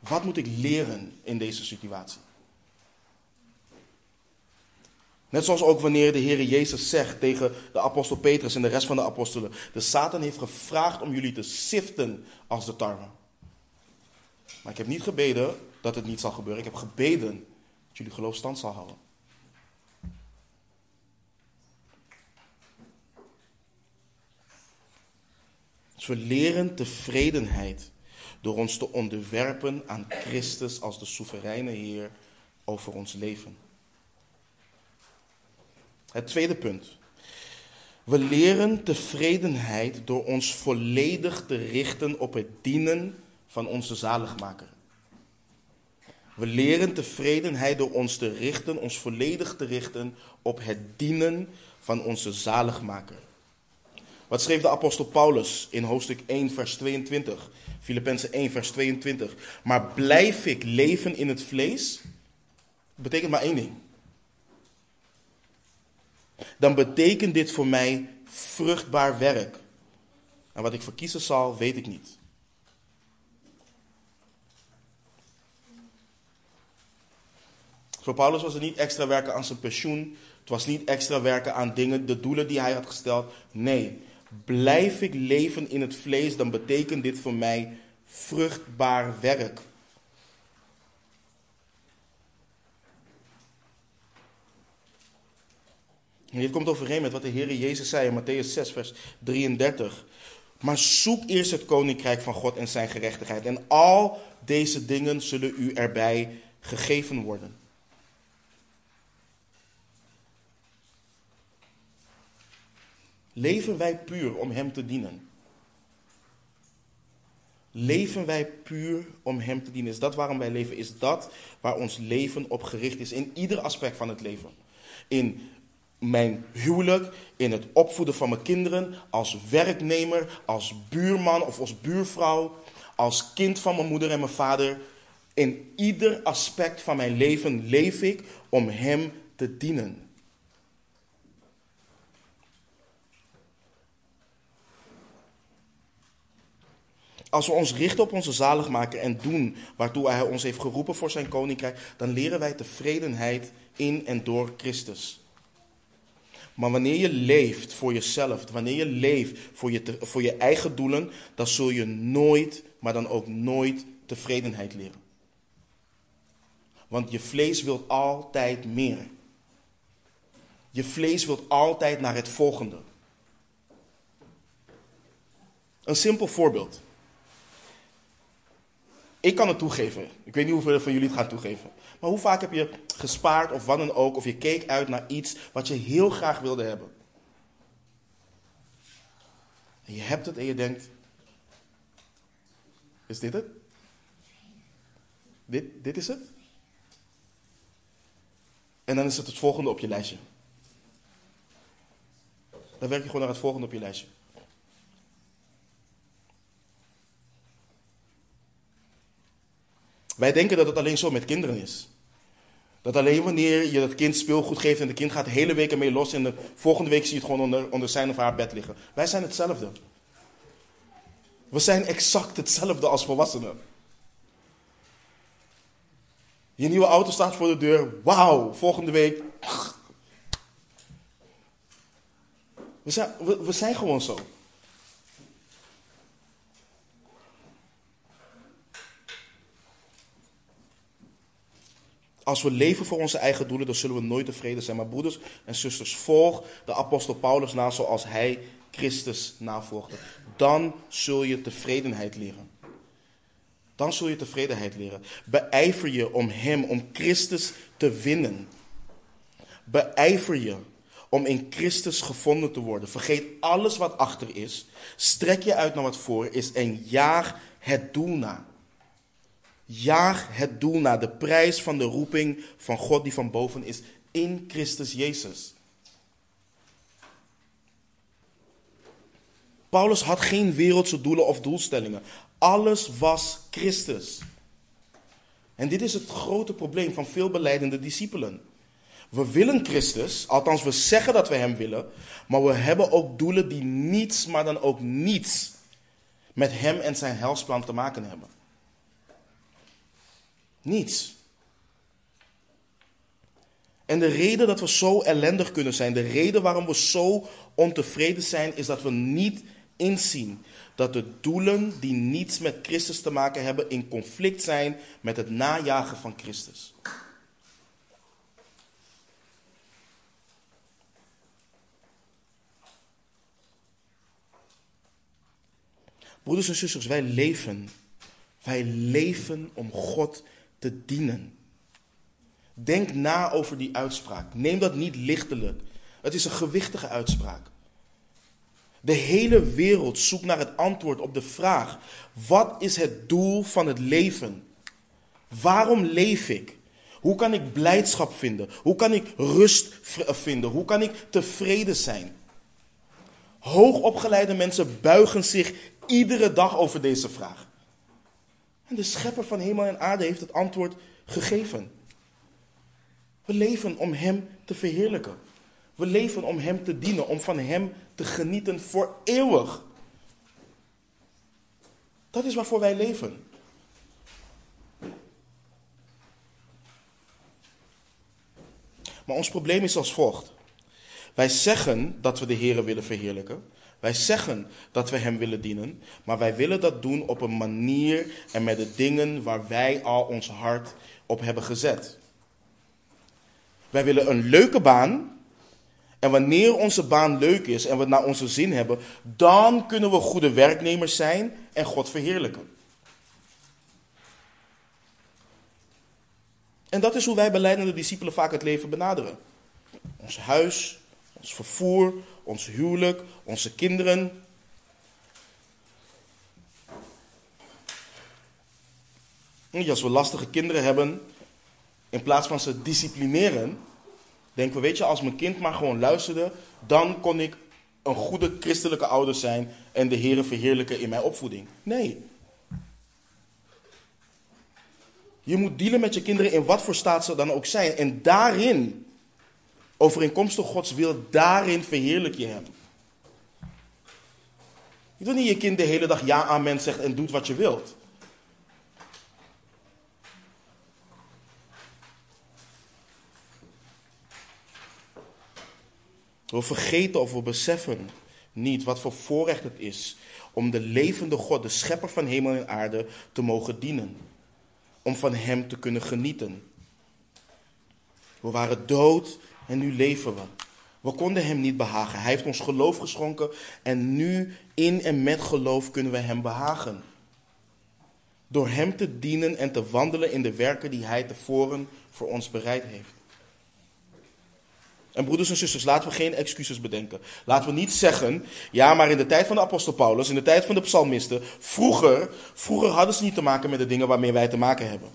Wat moet ik leren in deze situatie? Net zoals ook wanneer de Heer Jezus zegt tegen de apostel Petrus en de rest van de apostelen: De Satan heeft gevraagd om jullie te siften als de tarwe. Maar ik heb niet gebeden dat het niet zal gebeuren. Ik heb gebeden dat jullie geloof stand zal houden. Dus we leren tevredenheid door ons te onderwerpen aan Christus als de soevereine Heer over ons leven. Het tweede punt. We leren tevredenheid door ons volledig te richten op het dienen van onze zaligmaker. We leren tevredenheid door ons te richten, ons volledig te richten op het dienen van onze zaligmaker. Wat schreef de apostel Paulus in hoofdstuk 1, vers 22? Filippenzen 1, vers 22. Maar blijf ik leven in het vlees? betekent maar één ding dan betekent dit voor mij vruchtbaar werk. En wat ik verkiezen zal, weet ik niet. Voor Paulus was het niet extra werken aan zijn pensioen. Het was niet extra werken aan dingen, de doelen die hij had gesteld. Nee, blijf ik leven in het vlees, dan betekent dit voor mij vruchtbaar werk. En dit komt overeen met wat de Heer Jezus zei in Matthäus 6, vers 33. Maar zoek eerst het koninkrijk van God en zijn gerechtigheid. En al deze dingen zullen u erbij gegeven worden. Leven wij puur om Hem te dienen? Leven wij puur om Hem te dienen? Is dat waarom wij leven? Is dat waar ons leven op gericht is? In ieder aspect van het leven. In mijn huwelijk, in het opvoeden van mijn kinderen, als werknemer, als buurman of als buurvrouw, als kind van mijn moeder en mijn vader. In ieder aspect van mijn leven leef ik om Hem te dienen. Als we ons richten op onze zaligmaker en doen waartoe Hij ons heeft geroepen voor Zijn koninkrijk, dan leren wij tevredenheid in en door Christus. Maar wanneer je leeft voor jezelf, wanneer je leeft voor je, voor je eigen doelen, dan zul je nooit, maar dan ook nooit tevredenheid leren. Want je vlees wil altijd meer. Je vlees wil altijd naar het volgende. Een simpel voorbeeld. Ik kan het toegeven. Ik weet niet hoeveel van jullie het gaan toegeven. Maar hoe vaak heb je gespaard of wat dan ook, of je keek uit naar iets wat je heel graag wilde hebben? En je hebt het en je denkt: Is dit het? Dit, dit is het? En dan is het het volgende op je lijstje. Dan werk je gewoon naar het volgende op je lijstje. Wij denken dat het alleen zo met kinderen is. Dat alleen wanneer je dat kind speelgoed geeft en de kind gaat de hele week ermee los en de volgende week zie je het gewoon onder, onder zijn of haar bed liggen. Wij zijn hetzelfde. We zijn exact hetzelfde als volwassenen. Je nieuwe auto staat voor de deur. Wauw, volgende week. We zijn, we, we zijn gewoon zo. Als we leven voor onze eigen doelen, dan zullen we nooit tevreden zijn. Maar broeders en zusters, volg de apostel Paulus na zoals hij Christus navolgde. Dan zul je tevredenheid leren. Dan zul je tevredenheid leren. Beijver je om Hem, om Christus te winnen. Beijver je om in Christus gevonden te worden. Vergeet alles wat achter is. Strek je uit naar wat voor is en jaag het doel na. Jaag het doel na, de prijs van de roeping van God die van boven is in Christus Jezus. Paulus had geen wereldse doelen of doelstellingen. Alles was Christus. En dit is het grote probleem van veel beleidende discipelen. We willen Christus, althans we zeggen dat we Hem willen, maar we hebben ook doelen die niets, maar dan ook niets met Hem en Zijn helsplan te maken hebben. Niets. En de reden dat we zo ellendig kunnen zijn, de reden waarom we zo ontevreden zijn, is dat we niet inzien dat de doelen die niets met Christus te maken hebben in conflict zijn met het najagen van Christus. Broeders en zusters, wij leven. Wij leven om God te dienen. Denk na over die uitspraak. Neem dat niet lichtelijk. Het is een gewichtige uitspraak. De hele wereld zoekt naar het antwoord op de vraag: wat is het doel van het leven? Waarom leef ik? Hoe kan ik blijdschap vinden? Hoe kan ik rust vinden? Hoe kan ik tevreden zijn? Hoogopgeleide mensen buigen zich iedere dag over deze vraag. En de schepper van hemel en aarde heeft het antwoord gegeven. We leven om Hem te verheerlijken. We leven om Hem te dienen, om van Hem te genieten voor eeuwig. Dat is waarvoor wij leven. Maar ons probleem is als volgt. Wij zeggen dat we de Heer willen verheerlijken. Wij zeggen dat we Hem willen dienen, maar wij willen dat doen op een manier en met de dingen waar wij al ons hart op hebben gezet. Wij willen een leuke baan. En wanneer onze baan leuk is en we naar onze zin hebben, dan kunnen we goede werknemers zijn en God verheerlijken. En dat is hoe wij beleidende discipelen vaak het leven benaderen. Ons huis, ons vervoer, ons huwelijk, onze kinderen. Als we lastige kinderen hebben, in plaats van ze disciplineren, denken we, weet je, als mijn kind maar gewoon luisterde, dan kon ik een goede christelijke ouder zijn en de Heer verheerlijken in mijn opvoeding. Nee. Je moet dealen met je kinderen in wat voor staat ze dan ook zijn. En daarin overeenkomstig Gods wil, daarin verheerlijk je Hem. Je doet niet je kind de hele dag ja amen zegt en doet wat je wilt. We vergeten of we beseffen niet wat voor voorrecht het is om de levende God, de schepper van hemel en aarde, te mogen dienen. Om van Hem te kunnen genieten. We waren dood en nu leven we. We konden Hem niet behagen. Hij heeft ons geloof geschonken en nu in en met geloof kunnen we Hem behagen. Door Hem te dienen en te wandelen in de werken die Hij tevoren voor ons bereid heeft. En broeders en zusters, laten we geen excuses bedenken. Laten we niet zeggen, ja, maar in de tijd van de apostel Paulus, in de tijd van de psalmisten, vroeger, vroeger hadden ze niet te maken met de dingen waarmee wij te maken hebben.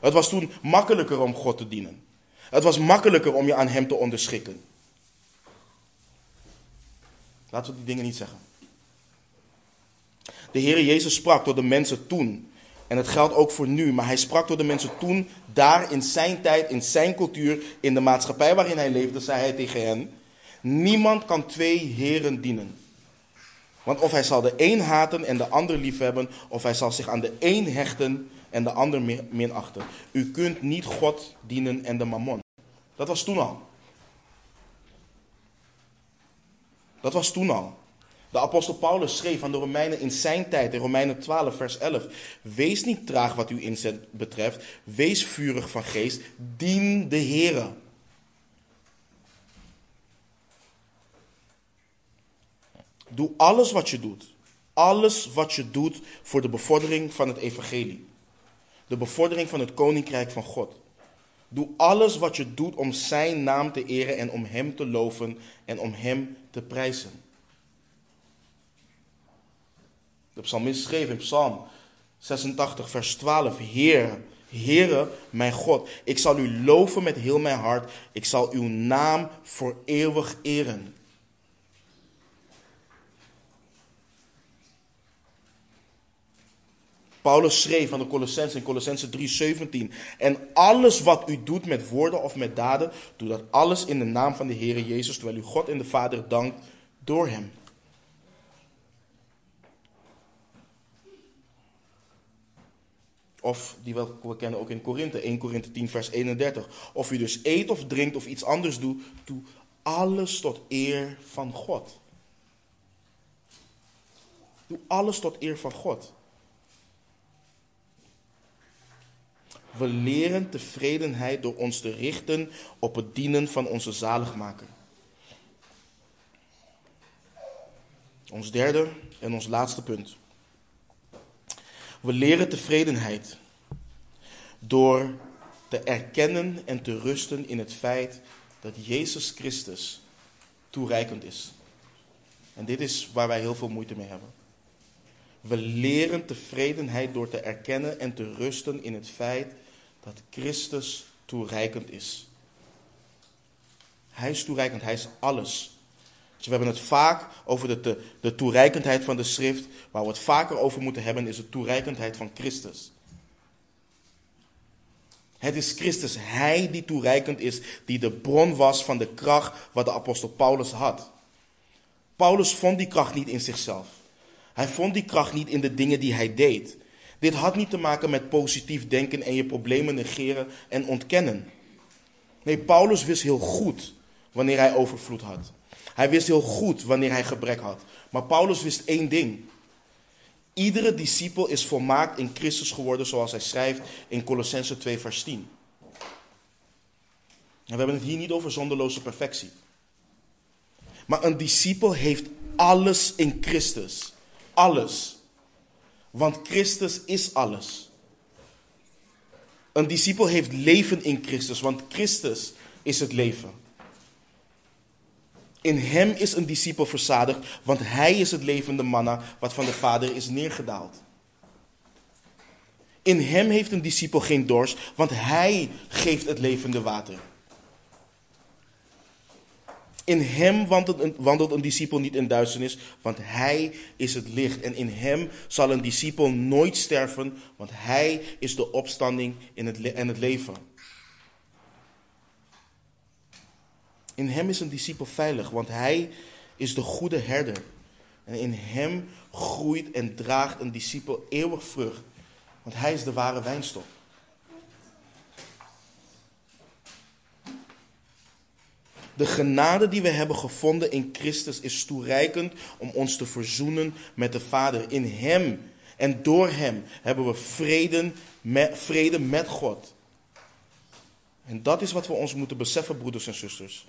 Het was toen makkelijker om God te dienen. Het was makkelijker om je aan Hem te onderschikken. Laten we die dingen niet zeggen. De Heer Jezus sprak door de mensen toen. En het geldt ook voor nu. Maar hij sprak door de mensen toen, daar in zijn tijd, in zijn cultuur, in de maatschappij waarin hij leefde, zei hij tegen hen: Niemand kan twee heren dienen. Want of hij zal de een haten en de ander liefhebben, of hij zal zich aan de een hechten en de ander minachten. U kunt niet God dienen en de mammon. Dat was toen al. Dat was toen al. De apostel Paulus schreef aan de Romeinen in zijn tijd, in Romeinen 12, vers 11. Wees niet traag wat uw inzet betreft. Wees vurig van geest. Dien de Here. Doe alles wat je doet. Alles wat je doet voor de bevordering van het evangelie. De bevordering van het koninkrijk van God. Doe alles wat je doet om zijn naam te eren en om hem te loven en om hem te prijzen. De psalmist schreef in Psalm 86, vers 12: Heer, Heere, mijn God, ik zal u loven met heel mijn hart. Ik zal uw naam voor eeuwig eren. Paulus schreef aan de Colossense in Colossense 3:17. En alles wat u doet met woorden of met daden, doe dat alles in de naam van de Heer Jezus, terwijl u God en de Vader dankt door hem. Of die we kennen ook in Korinthe, 1 Korinthe 10 vers 31. Of u dus eet of drinkt of iets anders doet, doe alles tot eer van God. Doe alles tot eer van God. We leren tevredenheid door ons te richten op het dienen van onze zaligmaker. Ons derde en ons laatste punt. We leren tevredenheid door te erkennen en te rusten in het feit dat Jezus Christus toereikend is. En dit is waar wij heel veel moeite mee hebben. We leren tevredenheid door te erkennen en te rusten in het feit dat Christus toereikend is. Hij is toereikend, hij is alles. Dus we hebben het vaak over de, de, de toereikendheid van de schrift. Waar we het vaker over moeten hebben is de toereikendheid van Christus. Het is Christus, Hij die toereikend is, die de bron was van de kracht wat de apostel Paulus had. Paulus vond die kracht niet in zichzelf. Hij vond die kracht niet in de dingen die hij deed. Dit had niet te maken met positief denken en je problemen negeren en ontkennen. Nee, Paulus wist heel goed wanneer hij overvloed had. Hij wist heel goed wanneer hij gebrek had. Maar Paulus wist één ding. Iedere discipel is volmaakt in Christus geworden, zoals hij schrijft in Colossense 2, vers 10. En we hebben het hier niet over zonderloze perfectie. Maar een discipel heeft alles in Christus. Alles. Want Christus is alles. Een discipel heeft leven in Christus, want Christus is het leven. In hem is een discipel verzadigd, want hij is het levende manna wat van de Vader is neergedaald. In hem heeft een discipel geen dorst, want hij geeft het levende water. In hem wandelt een, wandelt een discipel niet in duisternis, want hij is het licht. En in hem zal een discipel nooit sterven, want hij is de opstanding in het, en het leven. In hem is een discipel veilig, want hij is de goede herder. En in hem groeit en draagt een discipel eeuwig vrucht, want hij is de ware wijnstok. De genade die we hebben gevonden in Christus is toereikend om ons te verzoenen met de Vader. In Hem en door Hem hebben we vrede met, vrede met God. En dat is wat we ons moeten beseffen, broeders en zusters.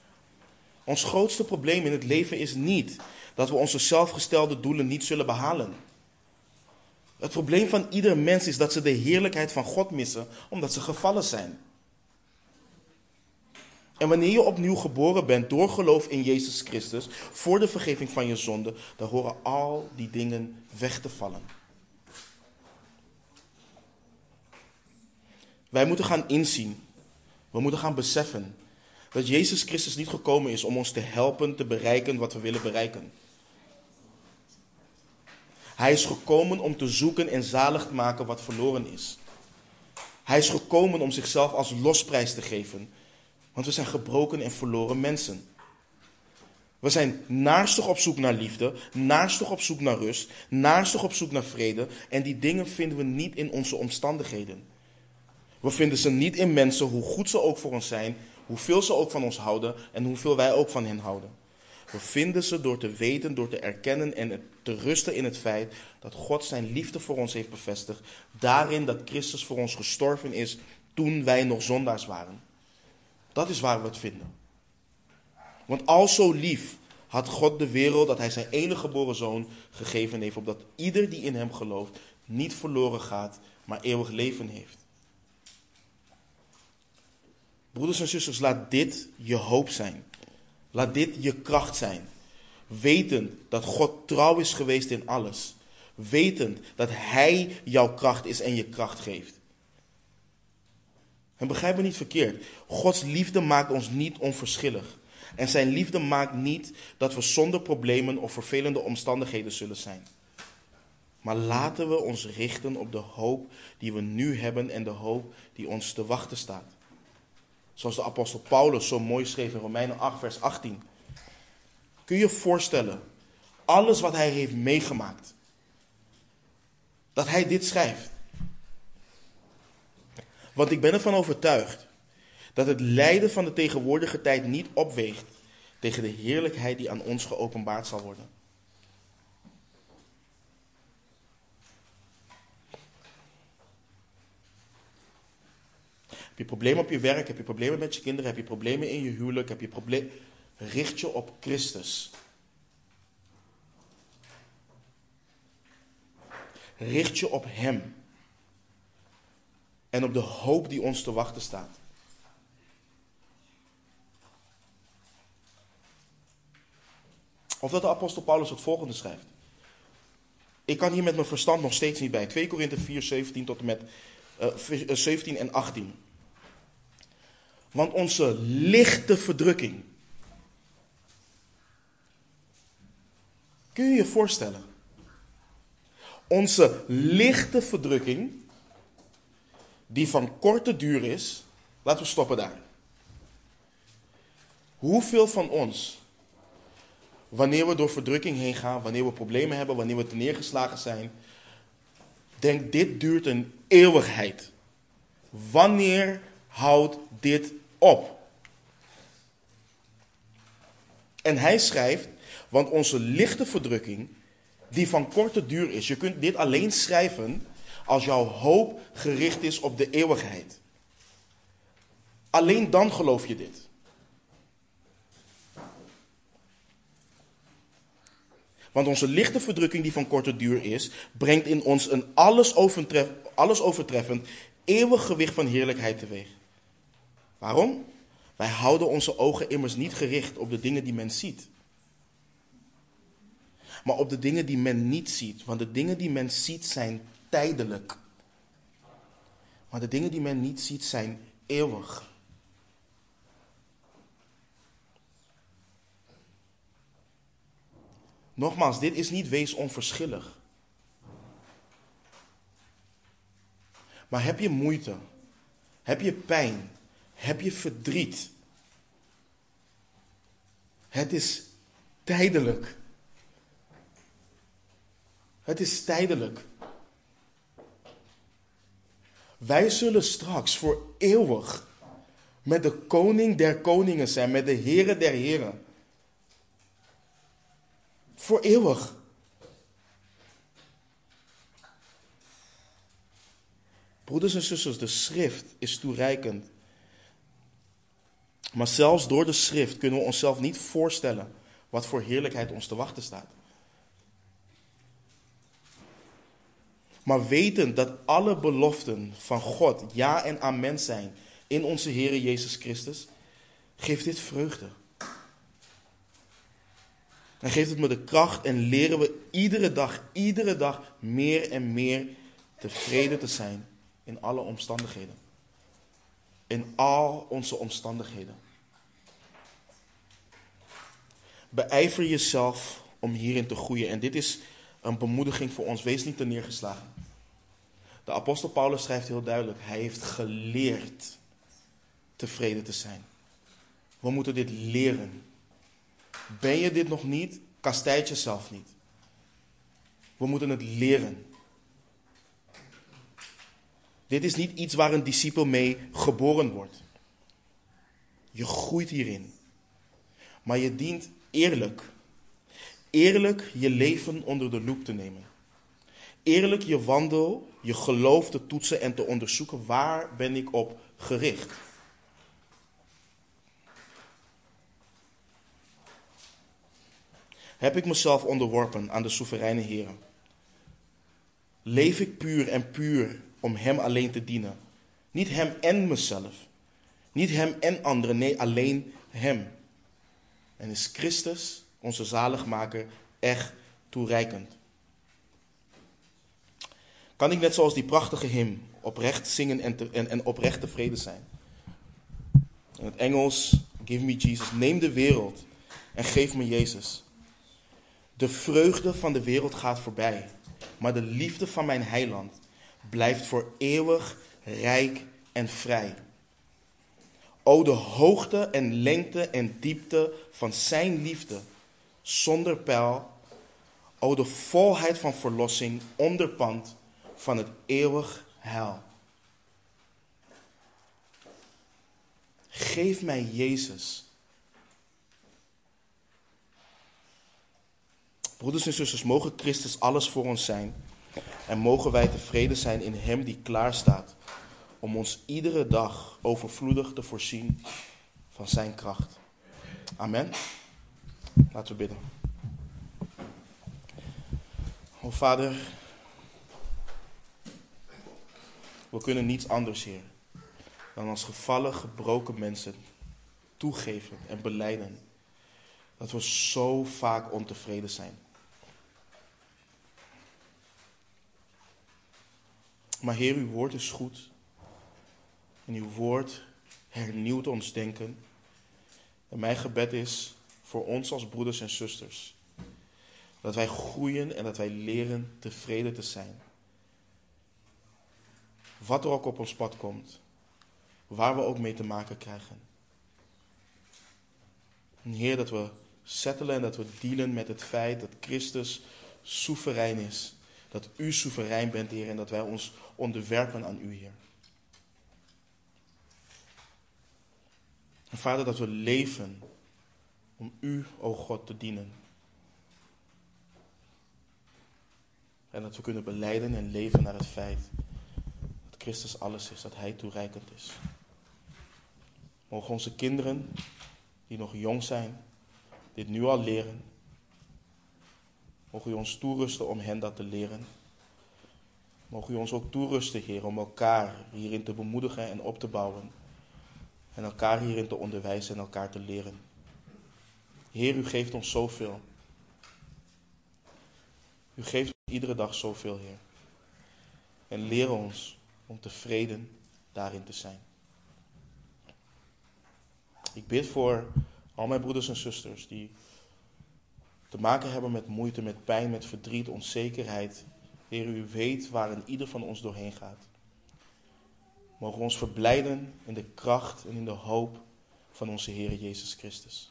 Ons grootste probleem in het leven is niet dat we onze zelfgestelde doelen niet zullen behalen. Het probleem van ieder mens is dat ze de heerlijkheid van God missen omdat ze gevallen zijn. En wanneer je opnieuw geboren bent door geloof in Jezus Christus voor de vergeving van je zonde, dan horen al die dingen weg te vallen. Wij moeten gaan inzien, we moeten gaan beseffen dat Jezus Christus niet gekomen is om ons te helpen te bereiken wat we willen bereiken. Hij is gekomen om te zoeken en zalig te maken wat verloren is. Hij is gekomen om zichzelf als losprijs te geven, want we zijn gebroken en verloren mensen. We zijn naarstig op zoek naar liefde, naarstig op zoek naar rust, naarstig op zoek naar vrede. En die dingen vinden we niet in onze omstandigheden. We vinden ze niet in mensen, hoe goed ze ook voor ons zijn, Hoeveel ze ook van ons houden en hoeveel wij ook van hen houden. We vinden ze door te weten, door te erkennen en te rusten in het feit dat God zijn liefde voor ons heeft bevestigd. Daarin dat Christus voor ons gestorven is toen wij nog zondaars waren. Dat is waar we het vinden. Want al zo lief had God de wereld dat hij zijn enige geboren zoon gegeven heeft, opdat ieder die in hem gelooft niet verloren gaat, maar eeuwig leven heeft. Broeders en zusters, laat dit je hoop zijn. Laat dit je kracht zijn. Wetend dat God trouw is geweest in alles. Wetend dat Hij jouw kracht is en je kracht geeft. En begrijp me niet verkeerd. Gods liefde maakt ons niet onverschillig. En zijn liefde maakt niet dat we zonder problemen of vervelende omstandigheden zullen zijn. Maar laten we ons richten op de hoop die we nu hebben en de hoop die ons te wachten staat. Zoals de apostel Paulus zo mooi schreef in Romeinen 8, vers 18. Kun je je voorstellen, alles wat hij heeft meegemaakt, dat hij dit schrijft? Want ik ben ervan overtuigd dat het lijden van de tegenwoordige tijd niet opweegt tegen de heerlijkheid die aan ons geopenbaard zal worden. Heb je problemen op je werk? Heb je problemen met je kinderen? Heb je problemen in je huwelijk? Heb je problemen? Richt je op Christus. Richt je op Hem. En op de hoop die ons te wachten staat. Of dat de apostel Paulus het volgende schrijft. Ik kan hier met mijn verstand nog steeds niet bij. 2 Korinthe 4, 17 tot en met uh, eh, 17 en 18. Want onze lichte verdrukking. Kun je je voorstellen? Onze lichte verdrukking, die van korte duur is. Laten we stoppen daar. Hoeveel van ons wanneer we door verdrukking heen gaan, wanneer we problemen hebben, wanneer we neergeslagen zijn, denk dit duurt een eeuwigheid. Wanneer houdt dit op? En hij schrijft, want onze lichte verdrukking, die van korte duur is, je kunt dit alleen schrijven als jouw hoop gericht is op de eeuwigheid. Alleen dan geloof je dit. Want onze lichte verdrukking die van korte duur is, brengt in ons een alles, overtref, alles overtreffend eeuwig gewicht van heerlijkheid teweeg. Waarom? Wij houden onze ogen immers niet gericht op de dingen die men ziet. Maar op de dingen die men niet ziet. Want de dingen die men ziet zijn tijdelijk. Maar de dingen die men niet ziet zijn eeuwig. Nogmaals, dit is niet wees onverschillig. Maar heb je moeite? Heb je pijn? Heb je verdriet? Het is tijdelijk. Het is tijdelijk. Wij zullen straks voor eeuwig met de koning der koningen zijn, met de heren der heren. Voor eeuwig. Broeders en zusters, de schrift is toereikend. Maar zelfs door de schrift kunnen we onszelf niet voorstellen wat voor heerlijkheid ons te wachten staat. Maar weten dat alle beloften van God ja en amen zijn in onze Heer Jezus Christus, geeft dit vreugde. En geeft het me de kracht en leren we iedere dag, iedere dag meer en meer tevreden te zijn in alle omstandigheden. In al onze omstandigheden. Beijver jezelf om hierin te groeien. En dit is een bemoediging voor ons. Wees niet te neergeslagen. De apostel Paulus schrijft heel duidelijk. Hij heeft geleerd tevreden te zijn. We moeten dit leren. Ben je dit nog niet, kastijd jezelf niet. We moeten het leren. Dit is niet iets waar een discipel mee geboren wordt. Je groeit hierin. Maar je dient eerlijk. Eerlijk je leven onder de loep te nemen. Eerlijk je wandel, je geloof te toetsen en te onderzoeken waar ben ik op gericht. heb ik mezelf onderworpen aan de soevereine Heer. Leef ik puur en puur om Hem alleen te dienen. Niet Hem en mezelf. Niet hem en anderen, nee, alleen hem. En is Christus, onze zaligmaker, echt toereikend. Kan ik net zoals die prachtige hymn oprecht zingen en, en, en oprecht tevreden zijn? In het Engels, give me Jesus, neem de wereld en geef me Jezus. De vreugde van de wereld gaat voorbij, maar de liefde van mijn heiland blijft voor eeuwig rijk en vrij. O de hoogte en lengte en diepte van zijn liefde, zonder pijl. O de volheid van verlossing, onderpand van het eeuwig heil. Geef mij Jezus. Broeders en zusters, mogen Christus alles voor ons zijn. En mogen wij tevreden zijn in Hem die klaar staat om ons iedere dag overvloedig te voorzien van Zijn kracht. Amen. Laten we bidden. O Vader, we kunnen niets anders, Heer, dan als gevallen, gebroken mensen toegeven en beleiden dat we zo vaak ontevreden zijn. Maar Heer, uw woord is goed. En uw woord hernieuwt ons denken. En mijn gebed is voor ons als broeders en zusters. Dat wij groeien en dat wij leren tevreden te zijn. Wat er ook op ons pad komt. Waar we ook mee te maken krijgen. En Heer, dat we settelen en dat we dealen met het feit dat Christus soeverein is. Dat u soeverein bent, Heer, en dat wij ons onderwerpen aan u, Heer. En Vader, dat we leven om u, o God, te dienen. En dat we kunnen beleiden en leven naar het feit dat Christus alles is, dat Hij toereikend is. Mogen onze kinderen, die nog jong zijn, dit nu al leren. Mogen u ons toerusten om hen dat te leren. Mogen u ons ook toerusten, Heer, om elkaar hierin te bemoedigen en op te bouwen. En elkaar hierin te onderwijzen en elkaar te leren. Heer, u geeft ons zoveel. U geeft ons iedere dag zoveel, Heer. En leer ons om tevreden daarin te zijn. Ik bid voor al mijn broeders en zusters die te maken hebben met moeite, met pijn, met verdriet, onzekerheid. Heer, u weet waar een ieder van ons doorheen gaat. Mogen we ons verblijden in de kracht en in de hoop van onze Heer Jezus Christus.